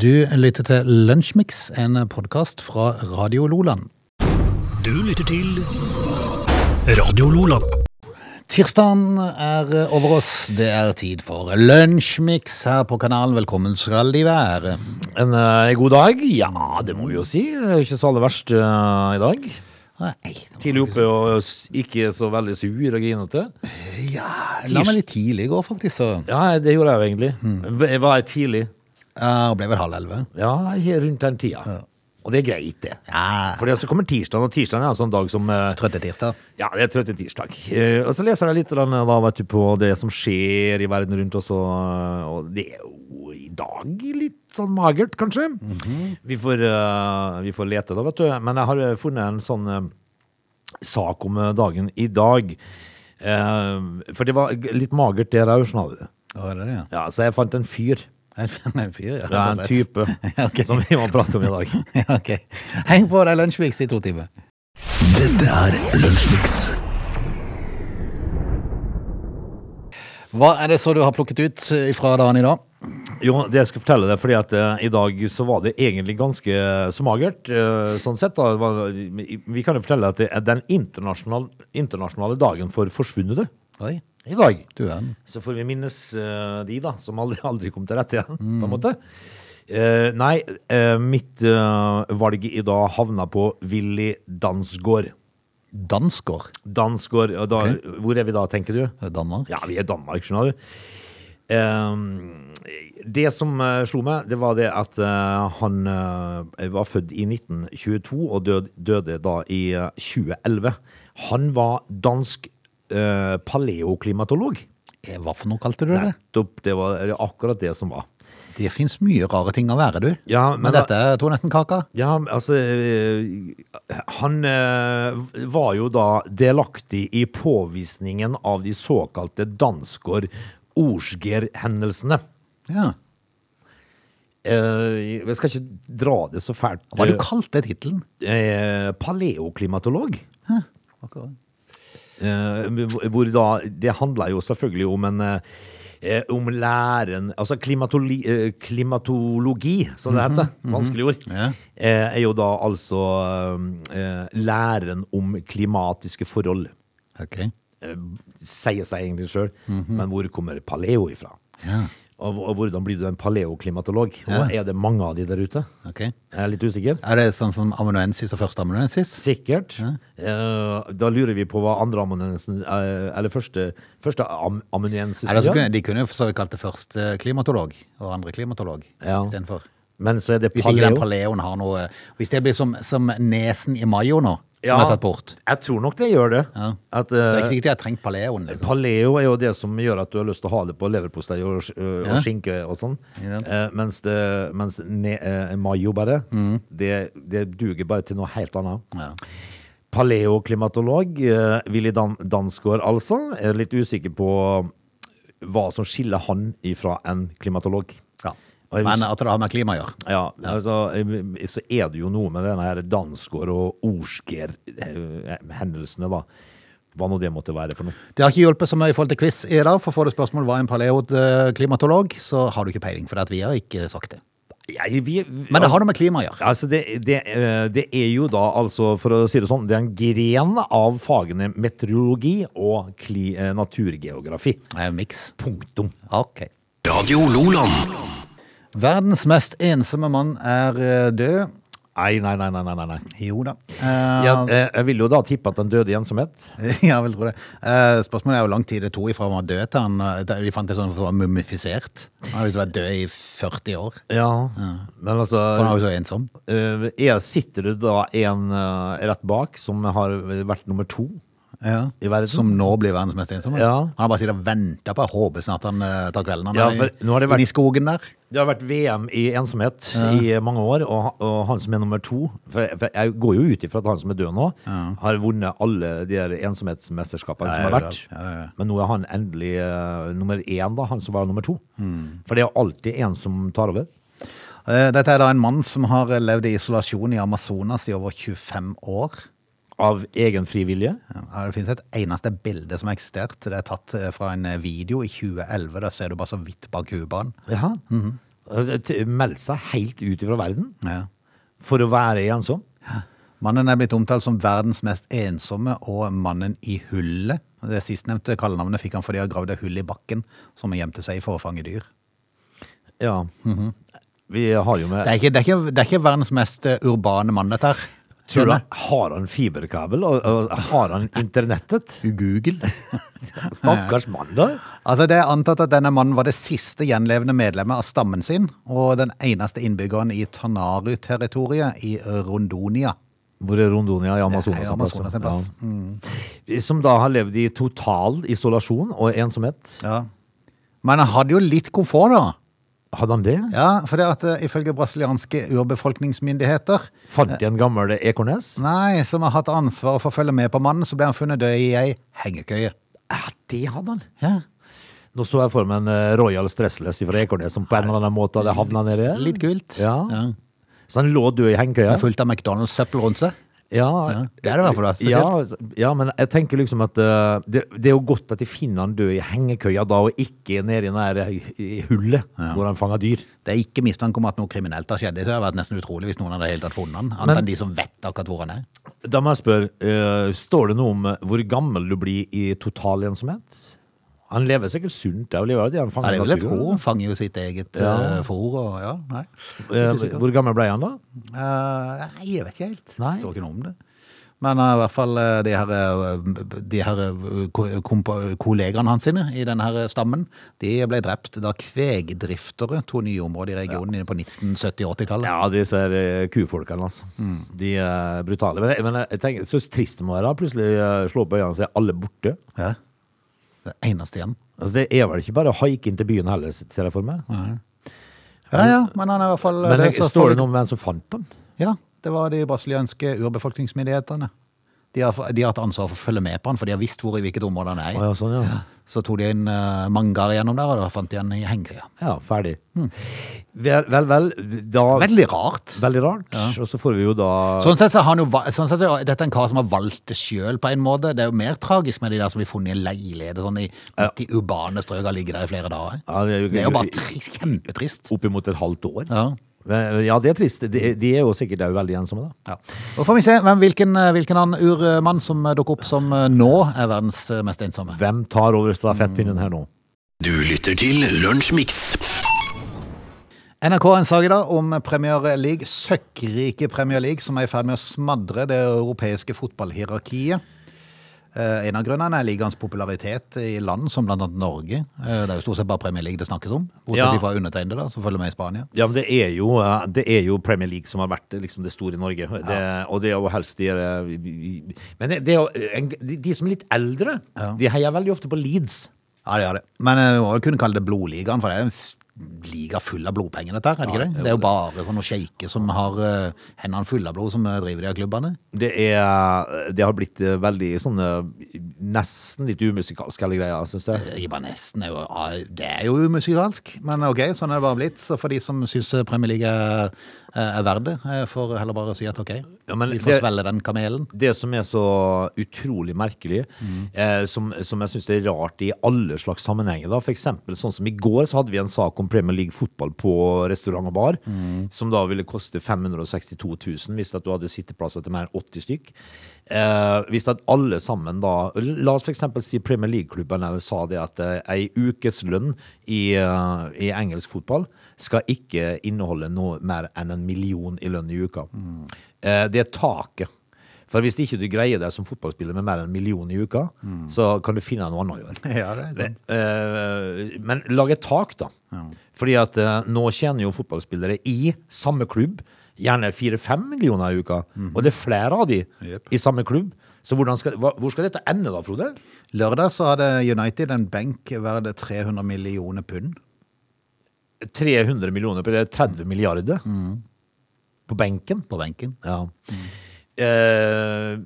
Du lytter til Lunsjmix, en podkast fra Radio Loland. Du lytter til Radio Loland. Tirsdagen er over oss. Det er tid for Lunsjmix her på kanalen. Velkommen skal de være. En eh, god dag? Ja, det må vi jo si. Det er jo ikke så aller verst eh, i dag. Nei, Tidlig oppe og s- ikke så veldig sur og grinete. ja, la meg litt tidlig i går, faktisk. Så Ja, det gjorde jeg jo egentlig. Jeg var tidlig. Ja, ble vel halv elleve. Ja, rundt den tida. Og det er greit, det. Ja, For så kommer tirsdagen, og tirsdagen er en sånn dag som uh, trøtte tirsdag. Ja, det er trøtte tirsdag. Uh, Og så leser jeg litt da, vet du, på det som skjer i verden rundt oss, og, og det er jo i dag litt sånn magert, kanskje. vi, får, uh, vi får lete, da, vet du. Men jeg har funnet en sånn sak om dagen i dag. For det var litt magert der òg, skjønner du. Det det, ja? Ja, så jeg fant en fyr. En en fyr, ja. En rett og slett. type okay. som vi må prate om i dag. Ok. Heng på deg Lunsjmix i to timer. Dette er Lunsjmix. Hva er det så du har plukket ut eh, fra dagen i dag? Jo, det jeg skal fortelle deg, fordi at uh, i dag så var det egentlig ganske så magert, Uh, sånn sett. Da. Vi kan jo fortelle at det er den internasjonale, internasjonale dagen for forsvunne Oi, i dag. du er. Så får vi minnes uh, de, da, som aldri, aldri kom til rette igjen, på en måte. Uh, nei, uh, mitt valg i dag havna på Willy Dansgaard. Dansgaard? Dansgaard, og da, hvor er vi da, tenker du? Danmark. Ja, vi er Danmark, skjønner du. Det som slo meg, det var det at han var født i 1922 og død, døde da i eh, 2011. Han var dansk eh, paleoklimatolog. Eh, Hva for noe kalte du det? Nettopp, det var akkurat det som var. Det fins mye rare ting å være, du. Ja, Men, men dette tok nesten kaka. Ja, altså eh, Han var jo da delaktig i påvisningen av de såkalte dansker Orsger-hendelsene Ja. Jeg skal ikke dra det så fælt. Hva du kalt det tittelen? Paleoklimatolog. Akkurat. Eh, hvor- hvor da Det handla jo selvfølgelig om en eh, eh, om læren Altså klimatoli, eh, klimatologi, som det heter. Vanskelig ord. Ja. Eh, er jo da altså eh, læren om klimatiske forhold. Ok. Eh, sier seg egentlig sjøl, men hvor kommer paleo ifra? Ja. Og, og hvordan blir du en paleoklimatolog? Og er det mange av de der ute? Okay. Jeg er litt usikker. Er det sånn som ammunensis og førsteamanuensis? Sikkert. Eh, da lurer vi på hva andre amanuensen uh, Eller første, første am amanuensis Eller så de kunne jo så vidt kalt det første klimatolog og andre klimatolog Ja. istedenfor. Men så det Hvis ikke den paleoen har noe Hvis det blir som, som nesen i Mayo nå, som er tatt bort. Jeg tror nok det gjør det. Ja. At, Så det er eh, ikke sikkert de har trengt paleoen, liksom. Paleo er jo det som gjør at du har lyst til å ha det på leverpostei og, uh, Ja. skinke og sånn. Ja. sant? Eh, mens det, mens ne, eh, mayo bare, Mm. det, det duger bare til noe helt annet. Ja. Paleoklimatolog eh, Willy Dan Dansgaard altså. Er litt usikker på hva som skiller han ifra en klimatolog. Ja. Men at det har med klima å gjøre. Ja, altså, eh, så er det jo noe med denne Dansgaard og Orsker-hendelsene, da. Hva nå det måtte være for noe. Det har ikke hjulpet så mye i forhold til quiz i dag, for får du spørsmål hva en paleoklimatolog, så har du ikke peiling, for at vi har ikke sagt det. Jeg, vi, Men det har noe med klima å gjøre. Altså det, det, eh, det er jo da, altså, for å si det sånn, det er en gren av fagene meteorologi og kli, eh, naturgeografi. Det er en miks. Punktum. Ok. Radio Loland. Verdens mest ensomme mann er eh, død. Nei, nei, nei, nei, nei, nei. Jo da. Uh, Jeg, jeg, jeg vil jo da tippe at han døde i ensomhet. Ja, vil tro det. Uh, spørsmålet er hvor lang tid det tok ifra han var død til han eh, Vi fant det sånn at han var mumifisert. Han har visst vært død i 40 år. Ja, men altså For han er jo så ensom. eh, er, Sitter det da en eh, rett bak som har vært nummer to Ja. i verden? Som nå blir verdens mest ensomme. Ja. Han har bare sittet og venta på Jeg håper snart han uh, tar kvelden. Han Ja, er for det vært- i skogen der. Det har vært VM i ensomhet i mange år, og, og han som er nummer to For, jeg- for jeg går jo ut ifra at han som er død nå, har vunnet alle de der ensomhetsmesterskapene som har vært. Men nå er han endelig uh, nummer én, da. Han som var nummer to. Mm. For det er alltid en som tar over. Eh, Dette er da en mann som har levd i isolasjon i Amazonas i over 25 år. Av egen fri vilje. Ja, det finnes et eneste bilde som har eksistert. Det er tatt eh, fra en video i 2011. Der ser du bare så vidt bak huet på Mm Jaha. Altså, Meldt seg helt ut fra verden Ja. for å være ensom. Mannen er blitt omtalt som verdens mest ensomme og mannen i hullet. Det sistnevnte kallenavnet fikk han fordi han gravde hull i bakken som han gjemte seg i for å fange dyr. Ja. Vi har jo med Det er ikke, det er ikke, det er ikke verdens mest eh, urbane mann, dette her. Tror du Har han fiberkabel? Og, og har han internettet? Google. Stakkars mann, da. Altså, det er antatt at denne mannen var det siste gjenlevende medlemmet av stammen sin, og den eneste innbyggeren i Tanaru-territoriet i Rondonia. Hvor er Rondonia? I Amazonas? Er Amazonas en plass. Ja. Som da har levd i total isolasjon og ensomhet. Ja. Men han hadde jo litt komfort, da. Hadde han det? Ja, for det at eh, ifølge brasilianske urbefolkningsmyndigheter Fant de en gammel ekornes? Nei, som har hatt ansvaret for å følge med på mannen, så ble han funnet død i ei hengekøye. Ja, det hadde han. Ja. Nå så jeg for meg en eh, Royal Stressless fra Ekornes som på en eller annen måte hadde havna nedi. Litt kult. Ja. Ja. Så han lå død i hengekøya? Fullt av McDonald's-søppel rundt seg. Ja, det er det i hvert fall spesielt. Ja, ja, men jeg tenker liksom at uh, det, det er jo godt at de finner han død i hengekøya da, og ikke nede i det hullet i hullet hvor han fanger dyr. Det er ikke mistanke om at noe kriminelt har skjedd. Det hadde vært nesten utrolig hvis noen hadde helt tatt funnet han. Annet enn de som vet akkurat hvor han er. Da må jeg spørre, uh, står det noe om eh, hvor gammel du blir i total ensomhet? Han lever sikkert sunt, han Ja, det vil jeg tro. Han fanger jo sitt eget Ja. ja. fôr og ja, nei. Eh, Hvor gammel ble han da? Uh, nei, jeg vet ikke helt. Nei. Står ikke noe om det. Men uh, i hvert fall de her, de her kollegaene hans sine i denne her stammen, de ble drept da kvegdriftere to nye områder i regionen ja. på 1970-80-tallet. Ja, disse kufolkene, altså. Mm. De er brutale. Men, jeg- men jeg tenker, så trist det må være. Plutselig slå opp øynene og se alle borte. Ja. Det eneste igjen. Altså, det er vel ikke bare å haike inn til byen heller, ser jeg for meg. Ja, ja, men han er i hvert fall Men det, det, står det noe om hvem som fant den? Ja, det var de brasilianske urbefolkningsmyndighetene. De har, de har hatt ansvar for å følge med på han, for de har visst hvor i hvilket område han er. Ja, sånn, ja. Så tok de inn uh, mangar gjennom der, og da fant de han i hengekøya. ja, ferdig. Vel, vel, vel. Da. Veldig rart. veldig rart. Og så får vi jo da Sånn sett så har han jo, sånn sett så er dette en kar som har valgt det sjøl, på en måte. Det er jo mer tragisk med de der som blir funnet i en leilighet sånn i, midt i urbane strøk og ligger der i flere dager. Ja, det er jo- Det er jo bare trist, kjempetrist. Oppimot et halvt år. Ja. Men, Ja, det er trist. De, de er jo sikkert også veldig ensomme, da. Ja. Og får vi se hvem, hvilken, eh, hvilken annen urmann som eh, dukker opp som eh, nå er verdens eh, mest ensomme. Hvem tar over stafettpinnen her nå? Du lytter til Lunsjmix. NRK har en sak i dag om Premier League, søkkrike Premier League, som er i ferd med å smadre det europeiske fotballhierarkiet. Eh, En av grunnene er ligaens popularitet i land som annet Norge. Eh, Det er jo stort sett bare Premier League det snakkes om, bortsett Ja. fra undertegnede da, som følger med i Spania. Ja, men det er jo, eh, det er jo Premier League som har vært liksom det store i Norge. Det, og det er jo helst de Men det, det jo de, som er litt eldre, de heier veldig ofte på Leeds. Ja, det gjør det. Men vi må kunne kalle det blodligaen, for det er en liga full av blodpenger dette her, er det ikke det? Det er jo bare sånne sjeiker som har eh, hendene fulle av blod som eh, driver de her klubbene. Det, er, det har blitt eh, veldig sånn eh, Nesten litt umusikalsk, hele greia, syns jeg. Ikke bare nesten, er jo, det er jo umusikalsk, men ok, sånn er det bare blitt. Så for de som syns Premier League er, er verdt det, Jeg får heller bare si at ok, Ja, vi får det- svelge den kamelen. Det som er så utrolig merkelig, eh, som, som jeg syns er rart i alle slags sammenhenger, da, for eksempel sånn som i går så hadde vi en sak om Premier League fotball på restaurant og bar, som da ville koste 562 000 hvis at du hadde sitteplasser til mer enn 80 stykk. Eh, hvis at alle sammen da La oss eksempel si Premier League-klubben sa det at eh, ei ukeslønn i, uh, i engelsk fotball skal ikke inneholde noe mer enn en million i lønn i uka. Eh, det er taket. For hvis ikke du greier deg som fotballspiller med mer enn en million i uka, så kan du finne noe annet å gjøre. Ja, det er sant. Eh, men lag et tak, da. Fordi at eh, nå tjener jo fotballspillere i samme klubb gjerne fire-fem millioner i uka. Og det er flere av de yep. i samme klubb. Så skal, hvor skal dette ende, da, Frode? Lørdag så hadde United en benk verdt 300 millioner pund. 300 millioner på det er 30 milliarder på benken. på benken. Ja. Eh,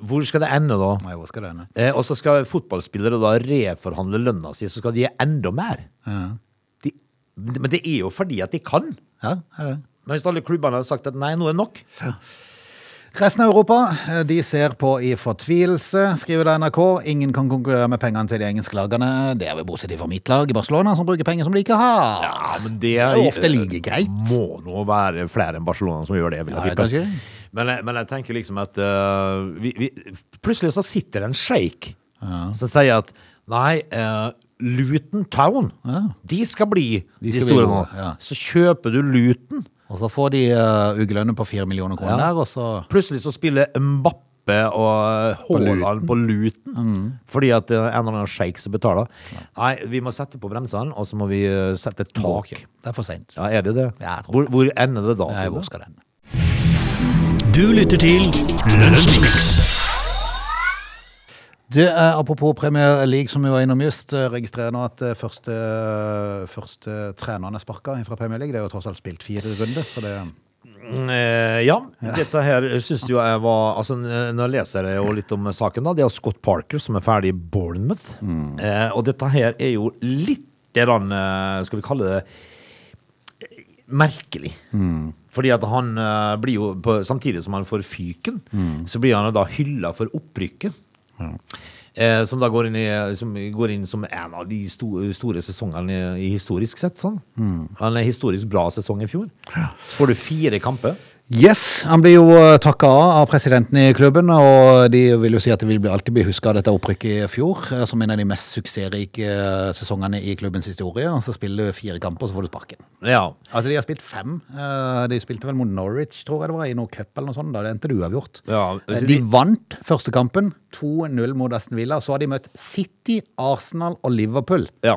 hvor skal det ende, da? Nei, hvor skal det ende? Eh, og så skal fotballspillere da reforhandle lønna si, så skal de gi enda mer. Ja, De, men det er jo fordi at de kan. ja er det. Men hvis alle klubbene har sagt at nei, nå er det nok Resten av Europa eh, de ser på i fortvilelse, skriver det NRK. Ingen kan konkurrere med pengene til de engelske lagene. Det er vel bortsett fra mitt lag i Barcelona, som bruker penger som de ikke har. Ja, men det Det er ofte like greit. må nå være flere enn Barcelona som gjør det. vil jeg Ja, er tippe. Men, jeg, men jeg tenker liksom at uh, vi, vi, Plutselig så sitter det en sjeik som sier at nei, uh, Luton Town, de skal bli de, skal de store nå. ja. Så kjøper du Luton. Og så får de uh, ukelønner på fire millioner kroner Ja. der, og så Plutselig så spiller Mbappe og Haaland på luten. Mm. Fordi at det er en eller annen sjeik som betaler. Nei, vi må sette på bremsene, og så må vi sette tak. tak. Det er for seint. Ja, er det det? Ja, hvor, hvor ender det da? Nei, hvor skal det ende? Du lytter til Lunsjmix. Det er, apropos Premier League, som vi var innom just, eh, registrerer nå at eh, første, første treneren er sparka fra Premier League. Det er jo tross alt spilt fire runder, så det Eh, ja, dette her syns jo jeg var altså, Nå leser jeg jo litt om saken, da. Det er Scott Parker som er ferdig i Bournemouth. Eh, og dette her er jo litt grann, eh, Skal vi kalle det merkelig. merkelig. Fordi at han eh, blir jo på, Samtidig som han får fyken, så blir han da hylla for opprykket. Eh, som da går inn, i, som går inn som en av de store, store sesongene i, historisk sett. Sånn. En historisk bra sesong i fjor. Så får du fire kamper. Yes, han blir jo takka av av presidenten i klubben, og de vil jo si at det vil alltid bli huska dette opprykket i fjor, eh, som en av de mest suksessrike eh, sesongene i klubbens historie. Så spiller du fire kamper, så får du sparken. Ja. Altså, de har spilt fem. Eh, De spilte vel mot Norwich, tror jeg det var, i noe cup eller noe sånt. Da det endte det uavgjort. Ja, Eh, De de- vant første kampen, 2-0 mot Aston Villa. Så har de møtt City, Arsenal og Liverpool. ja.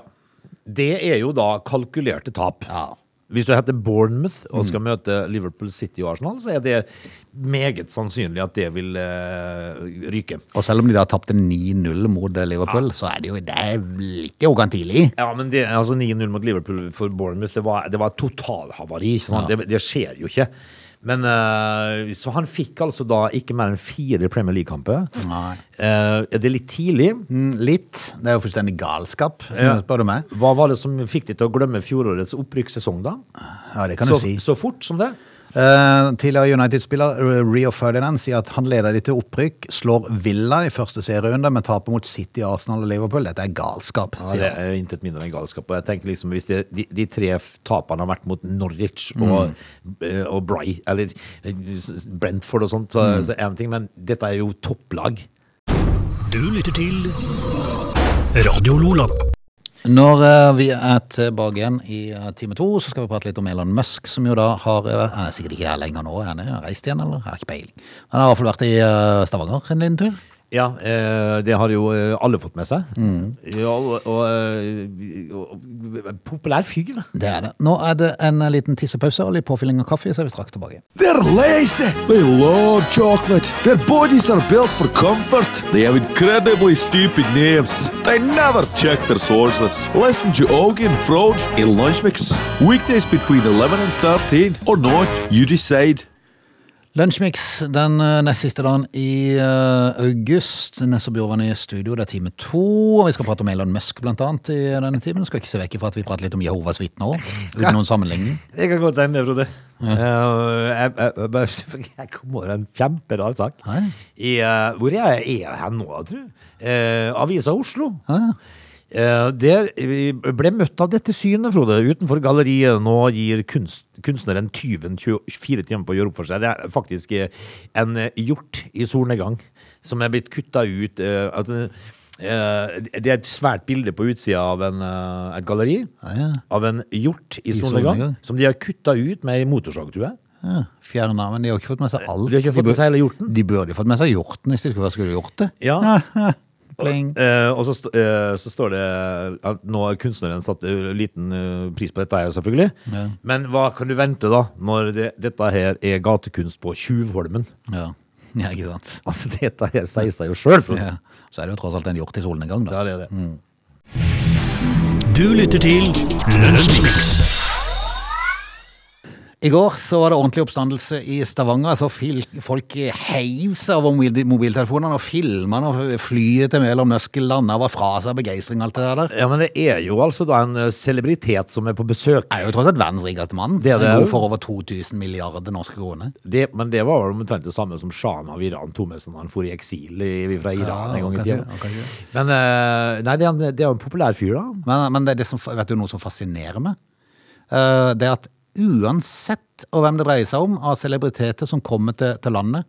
Det er jo da kalkulerte tap. Ja. Hvis du heter Bournemouth og skal møte Liverpool City og Arsenal, så er det meget sannsynlig at det vil uh, ryke. Og selv om de da tapte 9-0 mot Liverpool, Liverpool, så er det jo det er litt overgang tidlig. Ja, men det, altså 9-0 mot Liverpool for Bournemouth, det var, det var totalhavari. Ja. Det, det skjer jo ikke. Men uh, Så han fikk altså da ikke mer enn fire Premier League-kamper. Eh, er det litt tidlig? Mm, Litt. Det er jo fullstendig galskap, Ja. spør du meg. Hva var det som fikk deg til å glemme fjorårets opprykkssesong, da? Ja, det kan Så, du si. så fort som det? Eh, tidligere United-spiller Rio Ferdinand sier at han leder de til opprykk, slår Villa i første serierunde, men taper mot City, Arsenal og Liverpool. Dette er galskap, Ja, det er intet mindre enn galskap. Og jeg tenker liksom Hvis det, de, de tre taperne har vært mot Norwich og, eh, og Bry, eller eh, Brentford og sånt, så, så er det en ting, men dette er jo topplag. Du lytter til Radio Lola. Når eh, vi er tilbake igjen i eh, time to, så skal vi prate litt om Elon Musk, som jo da har eh, Han er sikkert ikke her lenger nå, er han har reist igjen, eller? Har ikke peiling. Han har i hvert fall vært i Stavanger en liten tur. Ja, eh, det har jo eh, alle fått med seg. Ja, og, og, eh, og populær fyr. Det er det. Nå er det en liten tissepause og litt påfylling av kaffe, så er vi straks tilbake. They're lazy. They love chocolate. Their bodies are built for comfort. They have incredibly stupid names. They never check their sources. Listen to Augie and Frode in Lunchmix. Weekdays between 11 and 13 or not, you decide. Lunsjmix den eh, nest siste dagen i eh, august. Nesse Bjorvann i studio, det er time to. Og vi skal prate om Elon Musk blant annet i denne timen. Skal ikke se vekk fra at vi prater litt om Jehovas vitner òg, uten noen sammenligning. Det kan godt hende, Frode. Eh, jeg, jeg, jeg, jeg kom over en kjemperar sak. I, uh, hvor er jeg hen nå, tror du? Uh, Avisa Oslo. Ja, der vi ble møtt av dette synet, Frode. Utenfor galleriet nå gir kunst, kunstneren tyven 24 timer på å gjøre opp for seg. Det er faktisk eh, en eh, hjort i solnedgang som er blitt kutta ut. eh, eh, det er et svært bilde på utsida av en, eh, et galleri ja. av en hjort i, I solnedgang, solnedgang. som de har kutta ut med ei motorsag, tror jeg. ja. Fjerna, men de har ikke fått med seg alt. De har ikke fått med seg hele hjorten. De burde jo fått med seg hjorten hvis de skulle, skulle gjort det. Ja, Ja. Pling. Uh, og så, st eh, så står det at nå har kunstneren satt eh, liten pris på dette, her selvfølgelig. Ja. Men hva kan du vente, da, når det, dette her er gatekunst på Tjuvholmen? Ja. ja, ikke sant. Altså, dette her sier seg jo sjøl, Frode. Ja. Så er det jo tross alt en hjort i solnedgang, da. Det er det. Du lytter til Lunsjmix. I går så var det ordentlig oppstandelse i Stavanger. så Folk heiv seg over mobiltelefonene og filma når flyet til Elon Musk landa var fra seg begeistring alt det der. Ja, men det er jo altså da en eh, celebritet som er på besøk. Er jo tross alt verdens rikeste mann. Det er det God for over 2000 milliarder norske kroner. Det, men det var vel omtrent det samme som Shahen av Iran når han for i eksil i, fra Iran en gang i tida. Men eh, nei, det er, en, det er en populær fyr, da. Men, men det er det som, vet du noe som fascinerer meg? Eh, det er at uansett hvem det dreier seg om av celebriteter som kommer til, til landet,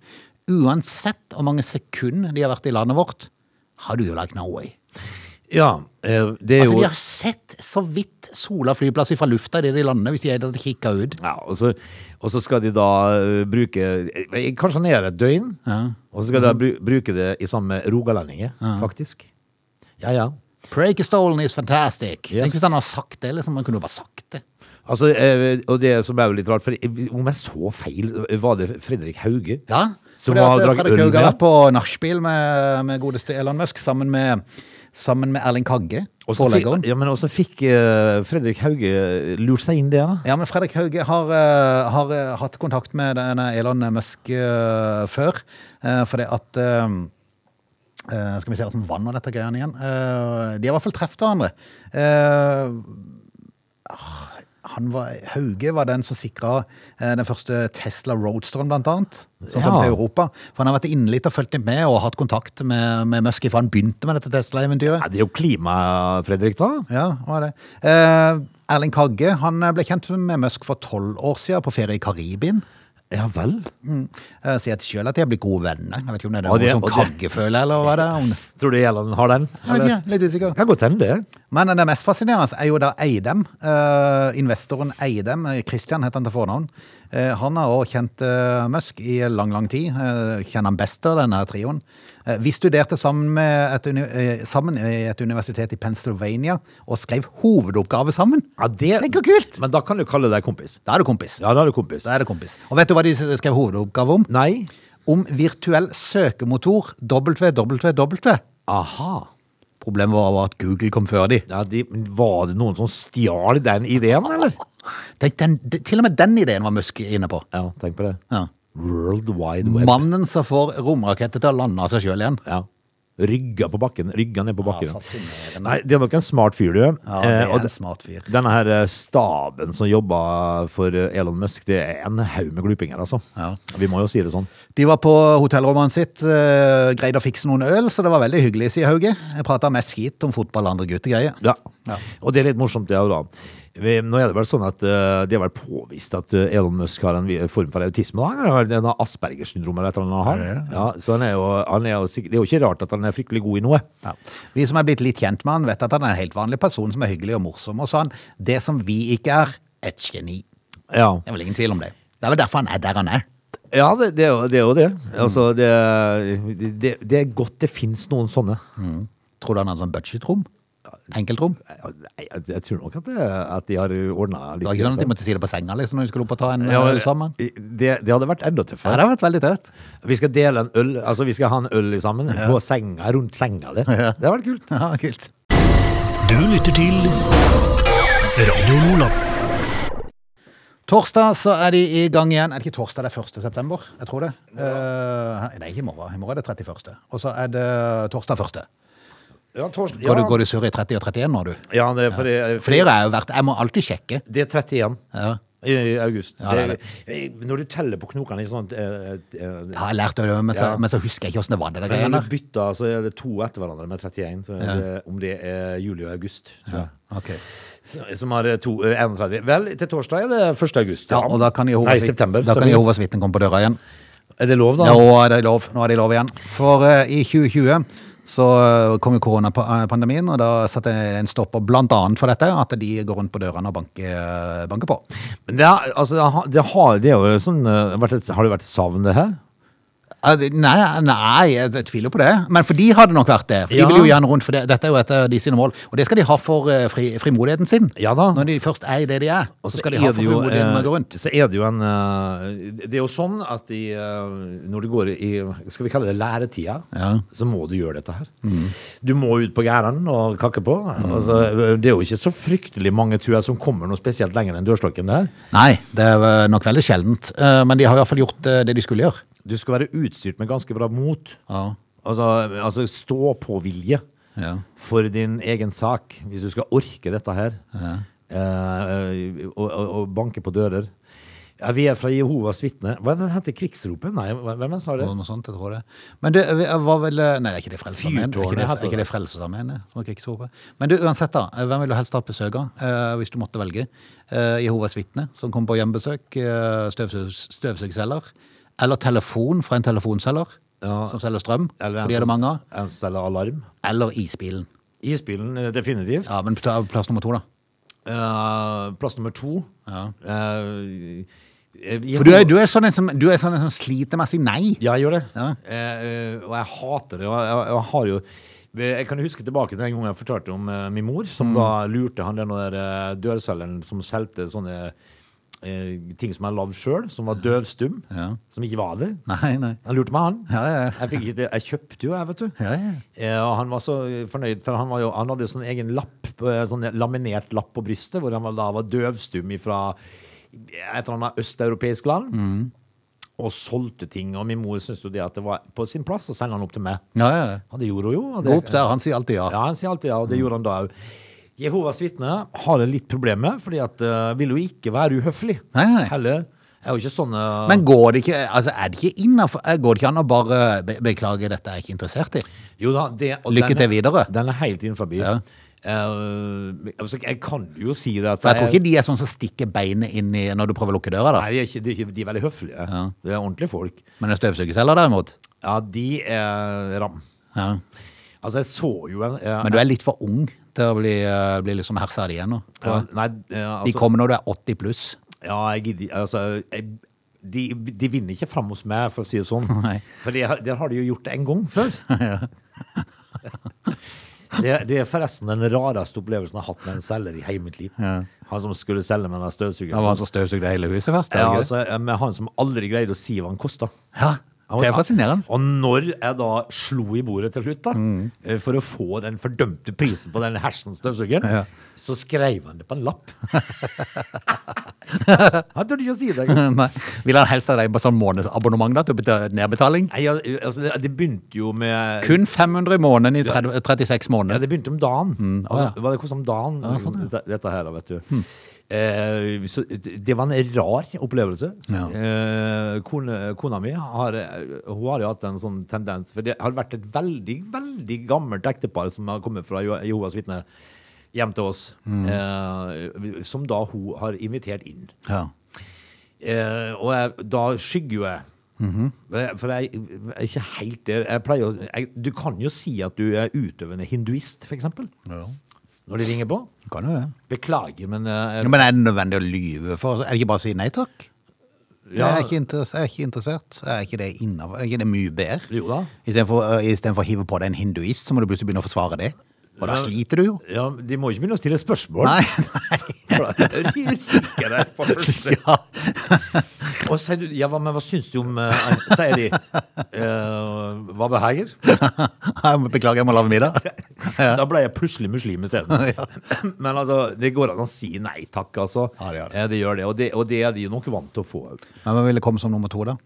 uansett hvor mange sekunder de har vært i landet vårt, how do you like Norway? Ja, eh, det er Altså, jo De har sett så vidt Sola flyplass fra lufta idet de lander, hvis de hadde kikka ut. Ja, og så, og så skal de da eh, bruke eh, Kanskje ned et døgn. Og så skal de da bruke det i sammen med rogalendinger, faktisk. Ja, ja. Preikestolen is fantastic. Yes. Tenk hvis han hadde sagt det. liksom, Han kunne jo bare sagt det. Altså, eh, og det som er jo litt rart, for om jeg så feil, var det Fredrik Hauge? Ja, Som har at dratt Fredrik Hauge har med? vært på nachspiel med, med godeste Elon Musk sammen med, sammen med Erling Kagge, Og så fikk, ja, men også fikk uh, Fredrik Hauge lurt seg inn der, da. Ja, men Fredrik Hauge har, uh, har eh, hatt kontakt med denne Elon Musk eh, før. Uh, fordi at eh, eh, Skal vi se at vann vant dette greiene igjen. Eh, de har i hvert fall truffet hverandre. Eh, ah, han var, Hauge var den som sikra den første Tesla Roadsteren, blant annet. Som kom til Europa. For han har vært inne litt og fulgt litt med og hatt kontakt med, med Musk fra han begynte med dette Tesla-eventyret. Ja, det er jo klima, Fredrik, da. Ja, var det. Eh, Erling Kagge han ble kjent med Musk for tolv år siden på ferie i Karibien. Ja vel. Jeg sier selv at de har blitt gode venner. Jeg vet ikke om det er noe det- og det- Kagge føler, eller hva det er. Om. Tror du Gjelland har den? Jeg Eller? Ja, litt usikker. Kan godt hende det. Men det mest fascinerende er jo da Eidem. Uh, investoren Eidem, eh, Christian heter han til fornavn. Eh, han har også kjent eh, Musk i lang, lang tid. Eh, kjenner han best av denne trioen. Vi studerte sammen, med et, sammen i et universitet i Pennsylvania og skrev hovedoppgave sammen. Ja, det, Tenk hvor kult! Men da kan du kalle deg kompis. Da er du kompis. Ja, da er du kompis. Da er du kompis. Og vet du hva de skrev hovedoppgave om? Nei. Om virtuell søkemotor www. Aha. Problemet var at Google kom før de. Ja, de, var det noen som stjal den ideen, eller? Tenk, den, til og med den ideen var Musk inne på. Ja, tenk på det. Ja. World Wide Web. Mannen som får romraketter til å lande av seg sjøl igjen. Ja. Rygga på bakken. Rygga ned på bakken. Ja, Nei, det er nok en smart fyr, du. Ja, det Eh, er og en smart fyr. Denne her eh, staben som jobber for eh, Elon Musk, det er en haug med glupinger, altså. Ja. Vi må jo si det sånn. De var på hotellrommet sitt, eh, greide å fikse noen øl, så det var veldig hyggelig, sier Hauge. Jeg prata mest skit om fotball og andre guttegreier. Ja. Ja. Og det er litt morsomt, det òg, da. Nå er det vel sånn at uh, det er vel påvist at uh, Elon Musk har en form for autisme. da. Han har en Aspergers syndrom eller et eller annet. Han har. Ja, så han er jo, han er jo, det er jo ikke rart at han er fryktelig god i noe. Ja. Vi som er blitt litt kjent med han, vet at han er en helt vanlig person som er hyggelig og morsom. Og sånn. Det som vi ikke er, et geni. Ja, Det er vel ingen tvil om det. Det er vel derfor han er der han er. ja det, det, er det er jo det. Altså, det, det, er godt det fins noen sånne. Tror du han har sånn budgetrom? Enkeltrom? Ja, Jeg, jeg tror nok at, det, at de har ordna litt. Det var ikke sånn at de måtte si det på senga liksom, når de skulle opp og ta en Ja, øl sammen? det, det hadde vært enda Ja, tøffere. det hadde vært veldig tøft. Vi skal dele en øl, altså vi skal ha en øl sammen på senga, rundt senga. Det, det hadde vært kult. Ja, kult. Du lytter til Radio Nordland. Torsdag så er de i gang igjen. Er det ikke torsdag det er 1. september? Jeg tror det. Uh, nei, ikke i morgen. I morgen er det 31. Og så er det torsdag 1. Ja, tors- Går, du, går du sur i 30 og 31 nå, du? Ja, det, er fordi... Ja. Flere er jo verdt Jeg må alltid sjekke. det er 31 Ja. i august. Ja, det Det- Når du teller på knokene i sånt eh, eh, Jeg har lært det, men så, Ja. men så husker jeg ikke åssen det var. det der når du bytter, så er det to etter hverandre med 31. Så Ja. det, om det er juli og august. tror jeg. Ok. Så- Som har to, eh, 31. Vel, til torsdag er det 1. august. Ja, og da kan Jehovas. Jehovas vitne komme på døra igjen. Er det lov, da? Ja, er det lov. Nå er det lov igjen. For eh, i 2020 så eh, kom jo koronapandemien, og da satte en stopper annet for dette, at de går rundt på dørene og banker, banker på. Men det, har- altså, det har, det har, det er sånn, eh, det vært et savn, det her? Nei, nei, jeg tviler på det. Men for de hadde nok vært det. For Ja. De vil jo gjerne rundt, for det, dette er jo et av de sine mål. Og det skal de ha for eh, fri, frimodigheten sin. Ja da. Når de først er i det de er, Og så skal de ha for frimodigheten med å gå rundt. så er det jo en eh, Det er jo sånn at de, eh, når du går i Skal vi kalle det læretida, Ja. så må du gjøre dette her. Du må ut på gæren og kakke på. Altså, det er jo ikke så fryktelig mange jeg, som kommer noe spesielt lenger enn dørstokken der. Nei, det er nok veldig sjeldent. Eh, Men de har i hvert fall gjort eh, det de skulle gjøre. Du skal være utstyrt med ganske bra mot. Ja. Altså, altså stå-på-vilje Ja. for din egen sak, hvis du skal orke dette her. Eh, og, og, og banke på dører. Ja, vi er fra Jehovas vitne. Hva er det den heter? Krigsropet? Nei, hvem sa det? Noe sånt, jeg tror det. Men det var vel eh, Nei, det er ikke det Frelsesarmeen. Det ikke det, ikke det Frelsesarmeen eh, som er krigsropet. Men du, uansett, da. eh, Hvem vil du helst ha besøk av, eh, hvis du måtte velge? Eh, Jehovas vitne, som kommer på hjemmebesøk. eh, støvsug- Støvsugselger. Eller telefon fra en telefonselger Ja. som selger strøm. Eller fordi er det mange av. En selger alarm. Eller isbilen. Isbilen, eh, definitivt. Ja, men ta plass nummer to, da. Eh, plass nummer to. Ja. Eh, eh, For du er, du er sånn en som, du er sånn en som sliter med å si nei. Ja, jeg gjør det. Ja. Eh, eh, og jeg hater det. Og jeg, jeg, jeg har jo jeg kan huske tilbake til den gangen jeg fortalte om eh, min mor, som Mm. da lurte han den der dørselgeren som solgte sånne ting som jeg lagde sjøl, som var døvstum, Ja. som ikke var det. Nei, nei. Han lurte meg, han. Ja, ja, ja. Jeg, jeg kjøpte jo, jeg, vet du. Ja, ja. Eh, og han var så fornøyd, for han, var jo, han hadde jo sånn egen lapp, sånn laminert lapp på brystet, hvor han var, da var døvstum fra et eller annet østeuropeisk land. Mm. Og solgte ting. Og min mor syntes jo det at det var på sin plass å sende han opp til meg. ja, ja. Og det gjorde hun jo. og Gå opp der, han sier alltid ja. Ja, han sier alltid ja, og det gjorde han da òg. Jehovas vitner har jeg litt problemer med, fordi at uh, vil jo ikke være uhøflig. Nei, nei. Heller. Er jo ikke sånn Men går det ikke, altså er det ikke innenfor, eh, går det ikke an å bare be beklage dette er jeg ikke interessert i? Jo da, det, Lykke denne, til er- videre. Den er helt innenfor. Ja. Uh, altså, jeg kan jo si det For jeg tror ikke de er sånn som stikker beinet inn i når du prøver å lukke døra da. Nei, de er, ikke, de, de er veldig høflige. Det er ordentlige folk. Men en støvsugerselger derimot. Ja, de er ram. Ja. Altså, jeg så jo en eh, Men du er litt for ung til å bli, eh, bli liksom hersa ja, jeg. Eh, De altså, kommer når du er 80 pluss. Ja, jeg gidder Altså, jeg, de, de vinner ikke fram hos meg, for å si det sånn. Nei. For det, det har de jo gjort en gang før. Det, det er forresten den rareste opplevelsen jeg har hatt med en selger i hele mitt liv. Han som skulle selge med den Det støvsugeren. var han som støvsugde hele huset først. Ja, altså, med han som aldri greide å si hva han kosta. ja. Det er fascinerende. Og når jeg da slo i bordet til slutt, da, Mm. eh, for å få den fordømte prisen på den hersens støvsugeren, Ja. Så skrev han det på en lapp. han turte ikke å si det. Nei. Vil han helst ha deg på sånn månedsabonnement da, til nedbetaling? Nei, altså, det, det begynte jo med Kun 500 i måneden i 30, 36 Ja, måneder. det begynte om dagen. Mm. Å, ja. Altså, Hva det kostet om dagen, sånn, dette, dette her, vet du. Eh, så det var en rar opplevelse. Ja. Eh, kone, kona mi har, hun har jo hatt en sånn tendens For det har vært et veldig, veldig gammelt ektepar som har kommet fra Jehovas vitne hjem til oss. Mm. Eh, som da hun har invitert inn. Ja. Eh, og jeg, da skygger jo jeg. Mhm. For jeg, jeg er ikke helt der. Jeg pleier å, jeg, du kan jo si at du er utøvende hinduist, f.eks. Ja. Når de ringer på. Kan jo det. Beklager, men eh, Ja, Men er det nødvendig å lyve for? Er det ikke bare å si nei takk? Jeg er ikke interessert. Jeg er ikke, interessert. Er ikke det innenfor? Er ikke det mye bedre? Jo da. Istedenfor uh, istedenfor å hive på deg en hinduist, så må du plutselig begynne å forsvare det. Og da sliter du jo. Ja, De må ikke begynne å stille spørsmål. Nei, For da det på første. ja. Og sier du, ja, men hva syns du om eh, Sier de uh, Hva behager? Jeg må beklage, jeg må lage middag. Da ble jeg plutselig muslim isteden. Men altså, det går an å si nei takk, altså. Ja, det gjør det. Eh, det, gjør det. Og det. Og det er de nok vant til å få. Men hvem ville komme som nummer to, da?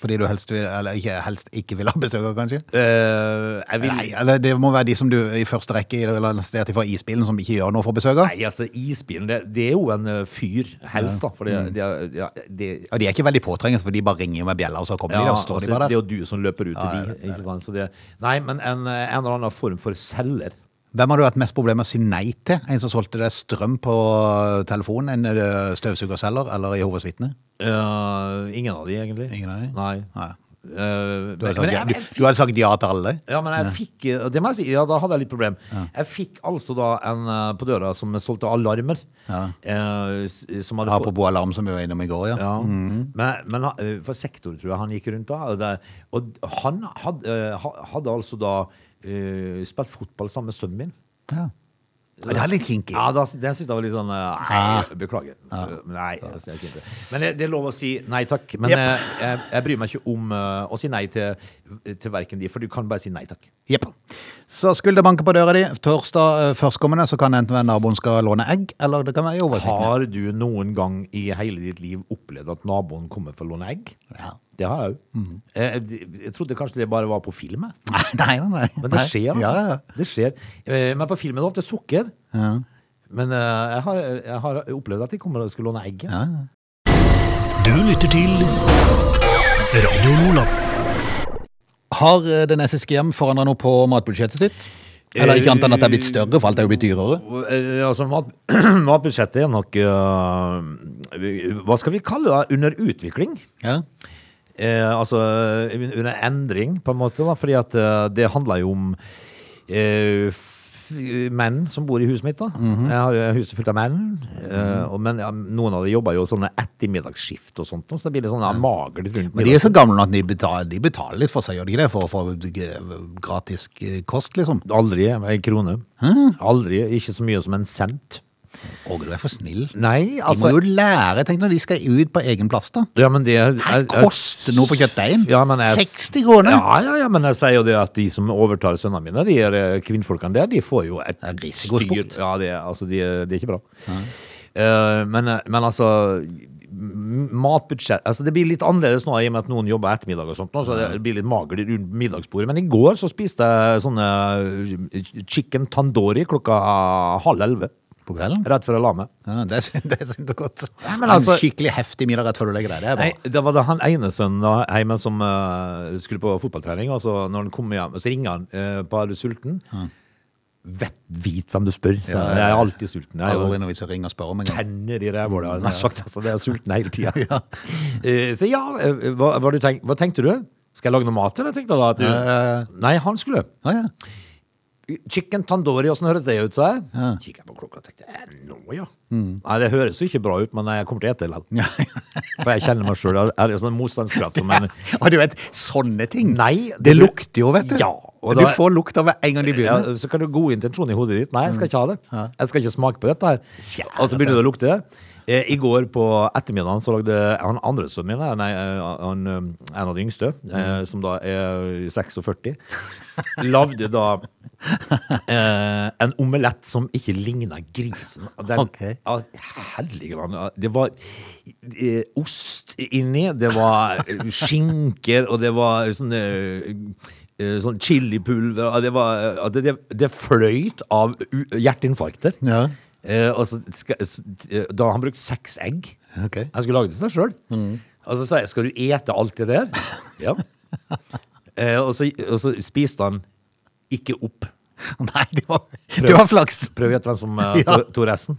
Fordi du helst vil, eller ikke, helst ikke vil ha besøk av, kanskje? Uh, jeg vil Nei, eller det må være de som du i første rekke eller fra isbilen, som ikke gjør noe for besøket? Nei, altså, isbilen, det, det er jo en fyr, helst, da. For Mm. det, er- ja, de, Og de er ikke veldig påtrengende, for de bare ringer med bjella, og så kommer de, og så står altså, de bare det er jo du som løper ut til Ja, de. Ikke sant? Det, nei, men en, eh, en eller annen form for selger. Hvem har du hatt mest problemer med å si nei til? En som solgte deg strøm på telefonen? En eh, støvsugerselger eller Jehovas vitne? Uh, ingen av de, egentlig. Ingen av de? Nei. Nei. Eh, Du hadde sagt, ja, jeg- du hadde sagt ja til alle? Ja, men jeg fikk eh, Det må jeg si, ja, da hadde jeg litt problem. Jeg fikk altså da en eh, på døra som solgte alarmer. Ja. eh, s- som hadde fått alarm, som vi var innom i går, ja. ja. Men, men eh, for sektor, tror jeg han gikk rundt da. Og, det, og han eh, hadde altså da uh, spilt fotball sammen med sønnen min. ja. Ja, Det er litt kinky. Ja, da, det syns jeg var litt sånn eh, Nei, beklager. Eh, Nei. Men det, er lov å si nei takk. Men Jep. eh, jeg, jeg bryr meg ikke om eh, å si nei til, til verken de, for du kan bare si nei takk. Jepp. Så skulle det banke på døra di torsdag førstkommende, så kan det enten være naboen skal låne egg, eller det kan være oversikten. Har du noen gang i hele ditt liv opplevd at naboen kommer for å låne egg? Ja. Det har jeg òg. Jeg, jeg trodde kanskje det bare var på film. Nei, nei, nei. Men det skjer, altså. Ja, ja. Det skjer. Eh, Men på filmen er det ofte sukker. Ja. Men eh, jeg har, jeg har opplevd at de kommer og skal låne egg. Ja. Du lytter til Radio Nordland. Har Den det SSGM forandra noe på matbudsjettet sitt? Eller ikke annet enn at det er blitt større, for alt er jo blitt dyrere. Eh, Altså, mat, matbudsjettet er nok uh, Hva skal vi kalle det? Under utvikling. Ja. Eh, altså under endring, på en måte. Da, fordi at eh, det handler jo om eh, menn som bor i huset mitt. da Mhm. Jeg har huset fullt av menn. eh, og, men ja, noen av dem jobber jo sånne ettermiddagsskift og sånt, så det blir litt sånn ja, magert rundt Men de er så gamle at de betaler, de betaler litt for seg, gjør de ikke det? For å få gratis eh, kost, liksom? Aldri en krone. Aldri. Ikke så mye som en cent. Åge, du er for snill. Nei, De altså må jo lære, tenk når de skal ut på egen plass, da. ja, men det er, Her er- er- koster noe for kjøttdeigen. Ja, men jeg- 60 kroner! Ja, ja, ja, men jeg sier jo det at de som overtar sønnene mine, de her eh, kvinnfolkene der, de får jo et Det er styr. Ja, det, er- altså, de, er- det er ikke bra. Eh, men, eh, men altså Matbudsjett altså Det blir litt annerledes nå i og med at noen jobber ettermiddag, og sånt, nå, så det blir litt magert rundt middagsbordet. Men i går så spiste jeg sånne chicken tandoori klokka halv elleve. På kvelden? Rett før jeg la meg. Ja, det er det godt. godt. men En altså- skikkelig heftig middag rett før du legger deg. Det. Nei, det var da han ene sønnen hjemme som uh, skulle på fotballtrening. Og så når han kom hjem, så ringer han uh, bare sulten. Vet, vit hvem du spør. Så Ja, ja, ja. Jeg er alltid sulten. Jeg Aldri noe vits å ringe og spørre om en gang. tenner i rævhålet. nær sagt, Altså, det er sulten hele tida. så ja, eh, hva, hva, tenk, hva tenkte du? Skal jeg lage noe mat, til deg? tenkte jeg da? Du, Ja, ja, ja. Nei, han skulle. Å, ja. Chicken tandoori, åssen høres det ut, sa jeg. Ja. Kikket jeg på klokka og tenkte eh, nå, ja. Nei, det høres jo ikke bra ut, men jeg kommer til å ete likevel. Ja. For jeg kjenner meg sjøl. Jeg har sånn motstandskraft som en Og du vet, sånne ting. Nei, Det lukter jo, vet du. Ja, og du får lukt av en gang de ja, begynner. Så kan du ha god intensjon i hodet ditt. Nei, jeg skal ikke ha det. Jeg skal ikke smake på dette her. Og så begynner det å lukte. Eh, I går på ettermiddagen så lagde han andre sønnen min, nei, eh, han, eh, en av de yngste, eh, som da er 46, lagde da eh, en omelett som ikke ligna grisen. Den, Ok. ja, Hellige land. Det var eh, ost inni, det var eh, skinker, og det var sånn eh, eh, Sånn chilipulver Det, var, eh, det, det, det fløyt av hjerteinfarkter. Ja. Eh, og så eh, da har han brukt seks egg. Okay. Han skulle lage det til seg sjøl. Og så sa jeg skal du ete alt det der. Ja. Eh, og, så, og så spiste han ikke opp. Nei, det var, det var flaks. Prøv å gjette hvem som uh, Ja. tok resten.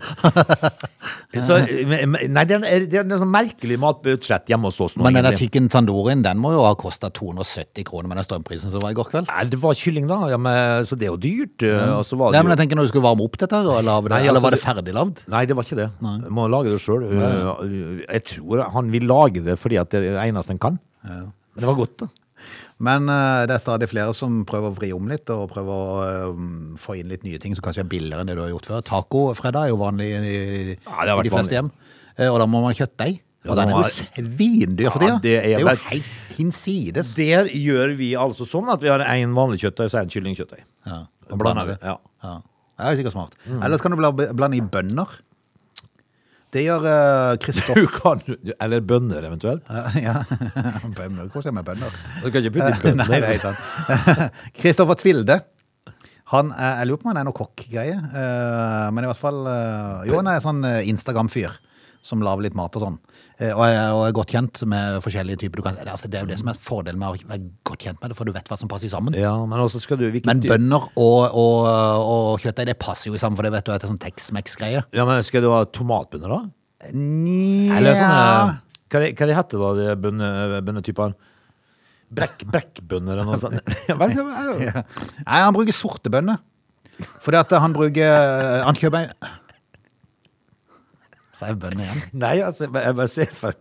Så, eh, nei, det er, det er en sånn merkelig matbudsjett hjemme hos oss nå. Men den chicken tandorien, den må jo ha kosta 270 kroner med den strømprisen som var i går kveld. Nei, det var kylling, da. Ja, men, så det er jo dyrt. eh, Og så var det Nei, men jeg tenker når du skulle varme opp dette, eller, det, Nei, eller altså, var det det- ferdiglagd? Nei, det var ikke det. Nei. må lage det sjøl. Jeg tror han vil lage det fordi at det er det eneste han kan. Men det var godt, da. Men eh, det er stadig flere som prøver å vri om litt, og prøver å eh, få inn litt nye ting som kanskje er billigere enn det du har gjort før. Tacofredag er jo vanlig i, i, Ja, i de fleste hjem. Eh, Og da må man ha kjøttdeig. Ja, den er jo svindyr for Ja, det er Det er jo helt hinsides. Der gjør vi altså sånn at vi har én vanlig kjøttdeig og én kyllingkjøttdeig. Ja, Og blander det. Ja. Ja. Det er jo sikkert smart. Mm. Ellers kan du blande i bønner. Det gjør uh, Kristoff Du kan, eller bønner, eventuelt. Ja, bønner. Hvordan er det med bønner? Du kan ikke putte i bønner. Nei, det er sant. Kristoffer Tvilde. Han er, jeg lurer på om han er noe kokkgreie. Uh, men i hvert fall uh, Jo, han er sånn eh, Instagram-fyr som lager litt mat og sånn. Eh, og, er, og er godt kjent med forskjellige typer. Du kan, altså, det er jo det som er fordelen med å være godt kjent med det, for du vet hva som passer sammen. Ja, men også skal du Men bønner og, og, og kjøttdeig, det passer jo sammen, for det vet du at det er sånn Tex-Mex-greie. Ja, men Skal du ha tomatbønner, da? Nja Eller sånne Hva, de, hva heter da, de bønne, bønnetypene? Brekk, brekkbønner eller noe sånt. Nei, han bruker sorte bønner. Fordi at han bruker Han kjøper Jeg bønner igjen? Nei, altså, jeg bare- jeg bare ser for,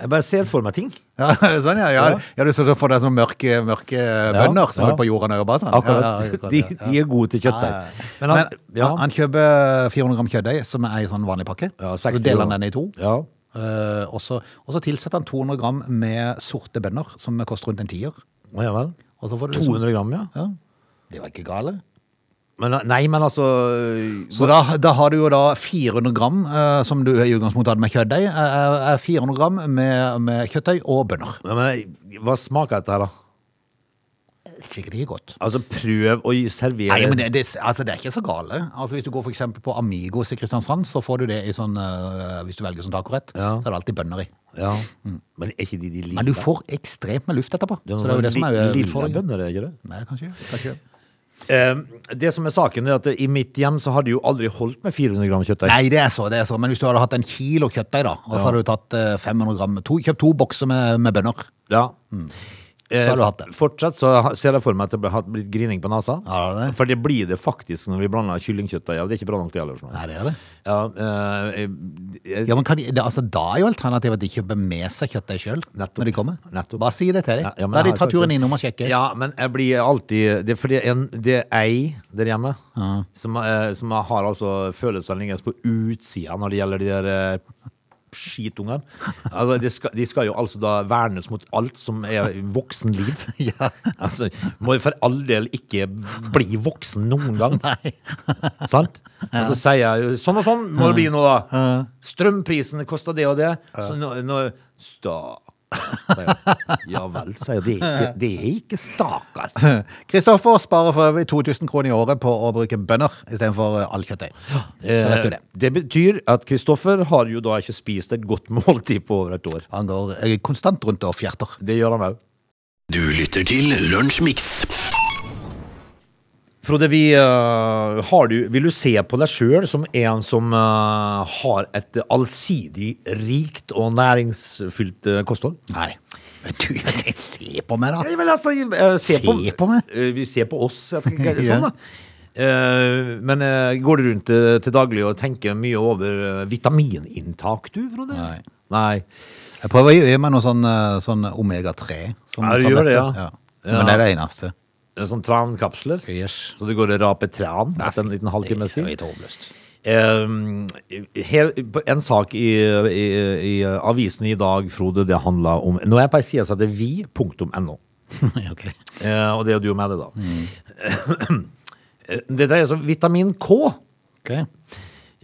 jeg bare ser for meg ting. Ja, er det sånn, ja. ja. ja du så for deg sånne mørke, mørke bønner som ja. holder på jorda og bare sånn? Akkurat. Ja, ja, akkurat, De, ja. de er gode til kjøttdeig. Men, Men han, ja, han, kjøper 400 gram kjøttdeig, som er i sånn vanlig pakke. Ja, så deler han den i to. ja. Uh, og, så, og så tilsetter han 200 gram med sorte bønner, som koster rundt en tier. Å, ja vel. Og så får du liksom, 200 gram, ja. Ja, det var ikke gale. Men, nei, men altså Så da, da har du jo da 400 gram, eh, som du i utgangspunktet hadde med kjøttdeig, er 400 gram med, med kjøttdeig og bønner. Men, men, Hva smaker dette her, da? Skikkelig godt. Altså, prøv å servere Nei, men det, det, altså, det er ikke så gale. Altså, hvis du går for eksempel på Amigos i Kristiansand, så får du det i sånn, uh, hvis du velger sånn tacorett, Ja. så er det alltid bønner i. Ja. Men er ikke de de lille? Men du får ekstremt med luft etterpå. Det Så det er jo det som er lille bønner, er ikke det? Nei, kanskje, kanskje. Eh, det som er saken, er at i mitt hjem så har de jo aldri holdt med 400 gram kjøttdeig. Nei, det er så, det er så. Men hvis du hadde hatt en kilo kjøttdeig, da, og så hadde du tatt eh, 500 gram, to, kjøpt to bokser med, med bønner. Ja. Eh, Så har du hatt det. Fortsatt så ser jeg for meg at det har blitt grining på nesa. Ja, det er det. For det blir det faktisk når vi blander kyllingkjøttdeig. Ja, det er ikke bra nok det heller. sånn. Nei, det er det. Ja, eh, eh, Ja, men kan de, det, altså, Da er jo alternativet at de kjøper med seg kjøttdeig sjøl når de kommer. Nettopp. Bare si det til dem. Ja, da har de tatt turen det. innom og sjekket. Ja, men jeg blir alltid Det er fordi en, det er ei der hjemme som, eh, som har altså følelsene liggende på utsida når det gjelder de der eh, skitungene. Altså, de, skal, de skal jo altså da vernes mot alt som er voksenliv. Ja. Altså, må for all del ikke bli voksen noen gang. Sant? Og så sier jeg sånn og sånn må det bli nå, da. Strømprisen koster det og det. Så nå, nå sta. Ja vel, sier jeg. Det er ikke, det er ikke stakar. Kristoffer sparer for øvrig 2000 kroner i året på å bruke bønner istedenfor all kjøttdeig. Så vet du det. Eh, Det betyr at Kristoffer har jo da ikke spist et godt måltid på over et år. Han går eh, konstant rundt og fjerter. Det gjør han òg. Du lytter til Lunsjmix. Frode, vi, uh, har du, vil du se på deg sjøl som en som uh, har et allsidig, rikt og næringsfylt uh, kosthold? Nei. Du, se på meg, da! Vel, altså, se, Se på meg. Eh, Vi ser på oss. Jeg tenker, Ja. sånn, da. Men går du rundt til daglig og tenker mye over vitamininntak, du, Frode? Nei. Nei. Jeg prøver å gi meg noe sånn, sånn omega-3. Sånn Ja, du gjør det, ja. ja. Men det er det eneste. Eh, Sånn trankapsler. Yes. Så du går og raper tran etter en liten halvtimes Det er tid? litt håpløst. Her, en sak i, i, i avisen i dag, Frode, det handla om Nå er jeg på ei side som heter vi.no. okay. Eh, og det er jo du med det, da. Mm. det dreier seg om vitamin K. Okay.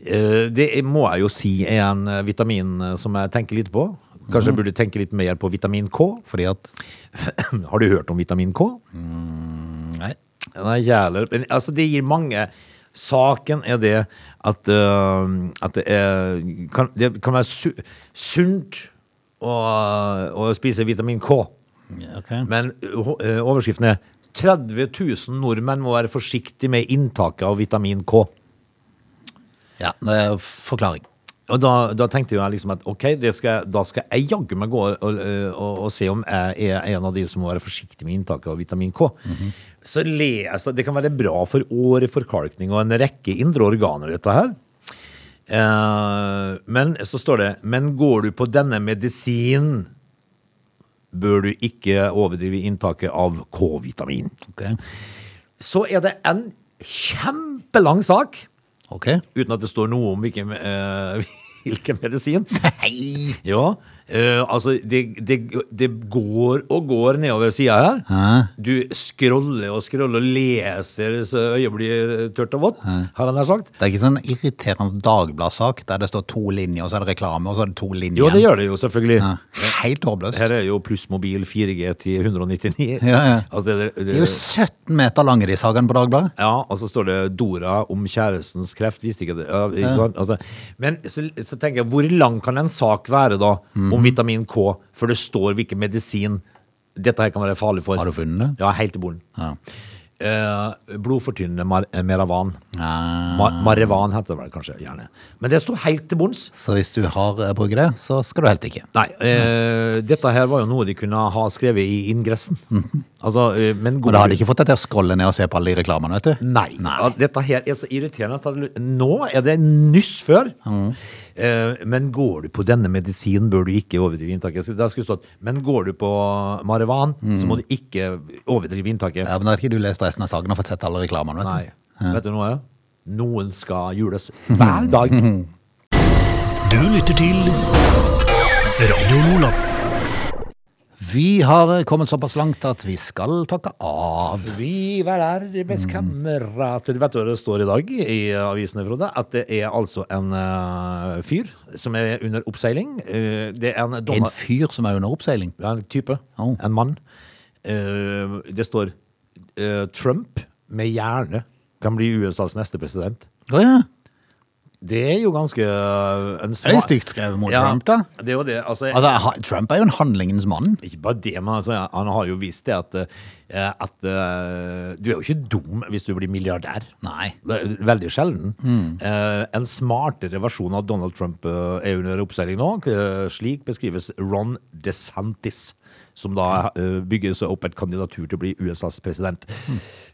Eh, det må jeg jo si er en vitamin som jeg tenker litt på. Kanskje jeg burde tenke litt mer på vitamin K. Fordi at Har du hørt om vitamin K? Nei. Nei, jævlig. Men altså, det gir mange Saken er det at, uh, at det, er, kan, det kan være su sunt å, å spise vitamin K. Okay. Men uh, overskriften er 30 000 nordmenn må være forsiktige med inntaket av vitamin K. Ja, det er forklaring. Og da, da tenkte jeg liksom at ok, det skal, da skal jeg jaggu meg gå og, og, og, og se om jeg er en av de som må være forsiktig med inntaket av vitamin K. Så les, altså, Det kan være bra for åreforkalkning og en rekke indre organer, dette her. Eh, men så står det Men går du på denne medisinen, bør du ikke overdrive inntaket av K-vitamin. Okay. Så er det en kjempelang sak. Ok. Uten at det står noe om hvilken, eh, hvilken medisin. Nei! Ja, eh, altså det, det, det går og går nedover sida her. Hæ? Du scroller og scroller og leser så øyet blir tørt og vått, har han nær sagt. Det er ikke sånn irriterende dagbladsak der det står to linjer, og så er det reklame, og så er det to linjer. Jo, det gjør det jo selvfølgelig. Hæ? Helt håpløst. Her er jo plussmobil 4G til 199. Ja, ja. Altså, det, det, De er jo 17 meter lange, de sakene på Dagbladet. Ja, og så står det Dora om kjærestens kreft. Visste ikke det. Ja, ikke? Altså, men så, så tenker jeg, hvor lang kan en sak være da Mhm. Om vitamin K, for det står hvilken medisin dette her kan være farlig for? Har du funnet det? Ja, helt til bolen. Ja. eh, blodfortynnende mar Meravan. Ah, Ma Marevan heter det vel kanskje, gjerne. Men det sto helt til bunns. så hvis du har eh, bruker det, så skal du helt ikke. Nei, eh, dette her var jo noe de kunne ha skrevet i ingressen. Altså, eh, men Og da hadde de ikke fått deg til å scrolle ned og se på alle de reklamene, vet du. Nei. Nei. Dette her er så irriterende. Nå er det nyss før. Eh, men går du på denne medisinen, bør du ikke overdrive inntaket. Da skulle stått Men går du på Marevan, så må du ikke overdrive inntaket. Ja, men da har ikke du lest resten av saken og fått sett alle reklamene, vet Nei. du. Vet du noe? Noen skal jules hver dag. Du lytter til Radio Nordland. Vi har kommet såpass langt at vi skal takke av. Vi er best Vet Du hva det står i dag i avisene, Frode? At det er altså en uh, fyr som er under oppseiling. Uh, det er en En fyr som er under oppseiling. Ja, en type. Oh. En mann. Uh, det står Trump med hjerne kan bli USAs neste president. Oh, ja. Det er jo ganske eh, en Det er stygt skrevet mot Trump, da. Det er jo det. Altså, Altså, Trump er jo en handlingens mann. ikke bare det, men altså, han har jo vist det at, eh, at eh, du er jo ikke dum hvis du blir milliardær. Nei. Veldig sjelden. Eh, en smartere versjon av Donald Trump er under oppseiling nå. Slik beskrives Ron DeSantis, som da bygger seg opp et kandidatur til å bli USAs president.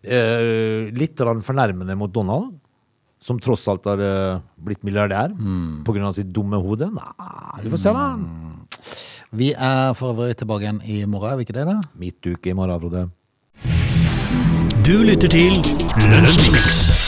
Eh, litt fornærmende mot Donald, som tross alt har eh, blitt milliardær på grunn av sitt dumme hode. Nei, vi får se, da. Vi er for øvrig tilbake igjen i morgen, er vi ikke det, da? Midtuke i morgen, Frode. Du lytter til Lunsjmix.